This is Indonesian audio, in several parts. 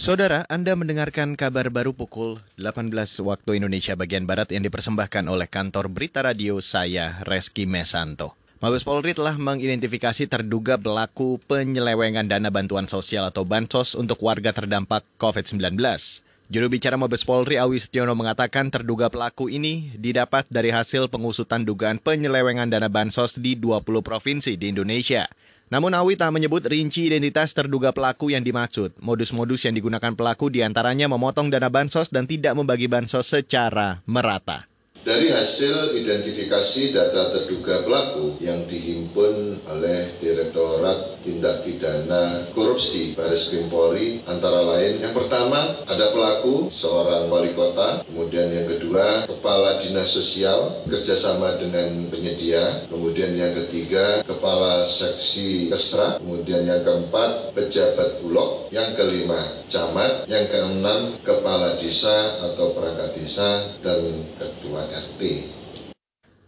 Saudara, Anda mendengarkan kabar baru pukul 18 waktu Indonesia bagian Barat yang dipersembahkan oleh kantor Berita Radio saya, Reski Mesanto. Mabes Polri telah mengidentifikasi terduga pelaku penyelewengan dana bantuan sosial atau bansos untuk warga terdampak COVID-19. Juru bicara Mabes Polri Awi Setiono mengatakan terduga pelaku ini didapat dari hasil pengusutan dugaan penyelewengan dana bansos di 20 provinsi di Indonesia. Namun Awi tak menyebut rinci identitas terduga pelaku yang dimaksud. Modus-modus yang digunakan pelaku di antaranya memotong dana bansos dan tidak membagi bansos secara merata. Dari hasil identifikasi data terduga pelaku yang dihimpun oleh Direktorat Tindak Pidana Korupsi Baris Krim Polri antara lain. Yang pertama ada pelaku seorang wali kota, kemudian yang kedua kepala dinas sosial kerjasama dengan penyedia, kemudian yang ketiga kepala seksi kesra, kemudian yang keempat pejabat bulog, yang kelima camat, yang keenam kepala desa atau perangkat desa dan ketua RT.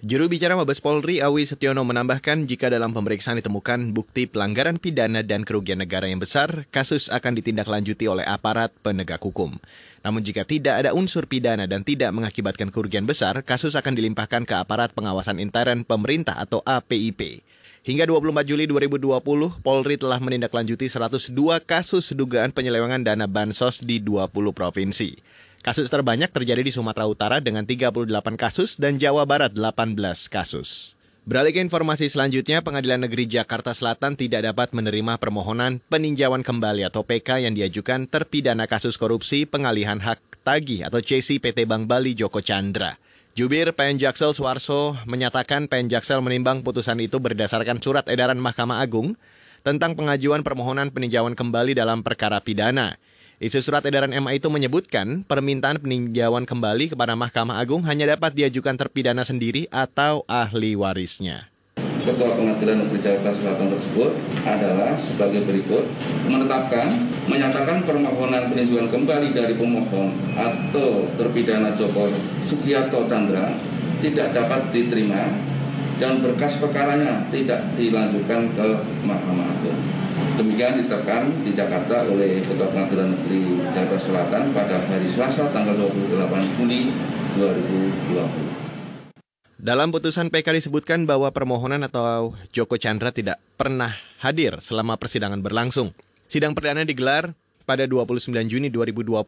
Juru bicara Mabes Polri Awi Setiono menambahkan jika dalam pemeriksaan ditemukan bukti pelanggaran pidana dan kerugian negara yang besar, kasus akan ditindaklanjuti oleh aparat penegak hukum. Namun jika tidak ada unsur pidana dan tidak mengakibatkan kerugian besar, kasus akan dilimpahkan ke aparat pengawasan intern pemerintah atau APIP. Hingga 24 Juli 2020, Polri telah menindaklanjuti 102 kasus dugaan penyelewengan dana bansos di 20 provinsi. Kasus terbanyak terjadi di Sumatera Utara dengan 38 kasus dan Jawa Barat 18 kasus. Beralih ke informasi selanjutnya, Pengadilan Negeri Jakarta Selatan tidak dapat menerima permohonan peninjauan kembali atau PK yang diajukan terpidana kasus korupsi pengalihan hak tagih atau CC PT Bank Bali Joko Chandra. Jubir PN Jaksel Suarso menyatakan PN Jaksel menimbang putusan itu berdasarkan surat edaran Mahkamah Agung tentang pengajuan permohonan peninjauan kembali dalam perkara pidana. Isi surat edaran MA itu menyebutkan permintaan peninjauan kembali kepada Mahkamah Agung hanya dapat diajukan terpidana sendiri atau ahli warisnya. Ketua Pengadilan Negeri Jakarta Selatan tersebut adalah sebagai berikut menetapkan menyatakan permohonan peninjauan kembali dari pemohon atau terpidana Joko Sugiarto Chandra tidak dapat diterima dan berkas perkaranya tidak dilanjutkan ke Mahkamah Agung. Demikian ditetapkan di Jakarta oleh Ketua Pengadilan Negeri Jakarta Selatan pada hari Selasa tanggal 28 Juni 2020. Dalam putusan PK disebutkan bahwa permohonan atau Joko Chandra tidak pernah hadir selama persidangan berlangsung. Sidang perdana digelar pada 29 Juni 2020,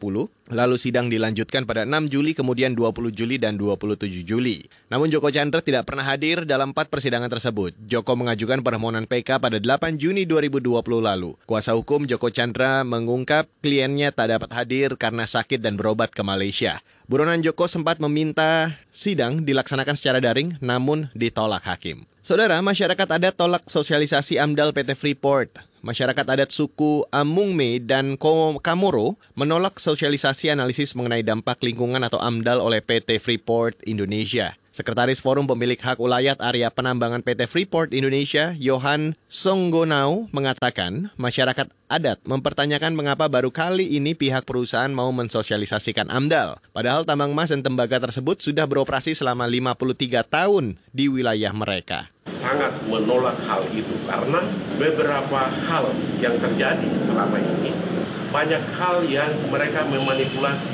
lalu sidang dilanjutkan pada 6 Juli, kemudian 20 Juli dan 27 Juli. Namun Joko Chandra tidak pernah hadir dalam empat persidangan tersebut. Joko mengajukan permohonan PK pada 8 Juni 2020 lalu. Kuasa hukum Joko Chandra mengungkap kliennya tak dapat hadir karena sakit dan berobat ke Malaysia. Buronan Joko sempat meminta sidang dilaksanakan secara daring, namun ditolak hakim. Saudara, masyarakat adat tolak sosialisasi AMDAL PT Freeport. Masyarakat adat suku Amungme dan Kamoro menolak sosialisasi analisis mengenai dampak lingkungan atau AMDAL oleh PT Freeport Indonesia. Sekretaris Forum Pemilik Hak Ulayat Area Penambangan PT Freeport Indonesia, Johan Songgonau, mengatakan masyarakat adat mempertanyakan mengapa baru kali ini pihak perusahaan mau mensosialisasikan AMDAL. Padahal tambang emas dan tembaga tersebut sudah beroperasi selama 53 tahun di wilayah mereka. Sangat menolak hal itu karena beberapa hal yang terjadi selama ini banyak hal yang mereka memanipulasi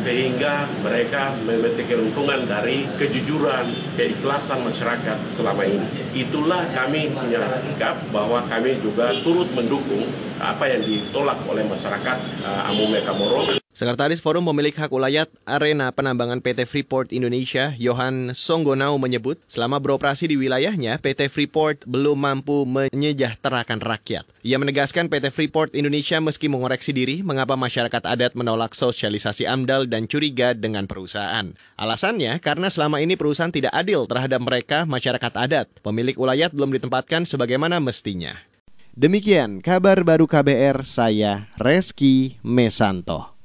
sehingga mereka memetik keuntungan dari kejujuran, keikhlasan masyarakat selama ini. Itulah kami sikap bahwa kami juga turut mendukung apa yang ditolak oleh masyarakat uh, Amume Kamoro. Sekretaris Forum Pemilik Hak Ulayat Arena Penambangan PT Freeport Indonesia, Johan Songgonau menyebut, selama beroperasi di wilayahnya, PT Freeport belum mampu menyejahterakan rakyat. Ia menegaskan PT Freeport Indonesia meski mengoreksi diri, mengapa masyarakat adat menolak sosialisasi AMDAL dan curiga dengan perusahaan. Alasannya, karena selama ini perusahaan tidak adil terhadap mereka, masyarakat adat. Pemilik ulayat belum ditempatkan sebagaimana mestinya. Demikian kabar baru KBR, saya Reski Mesanto.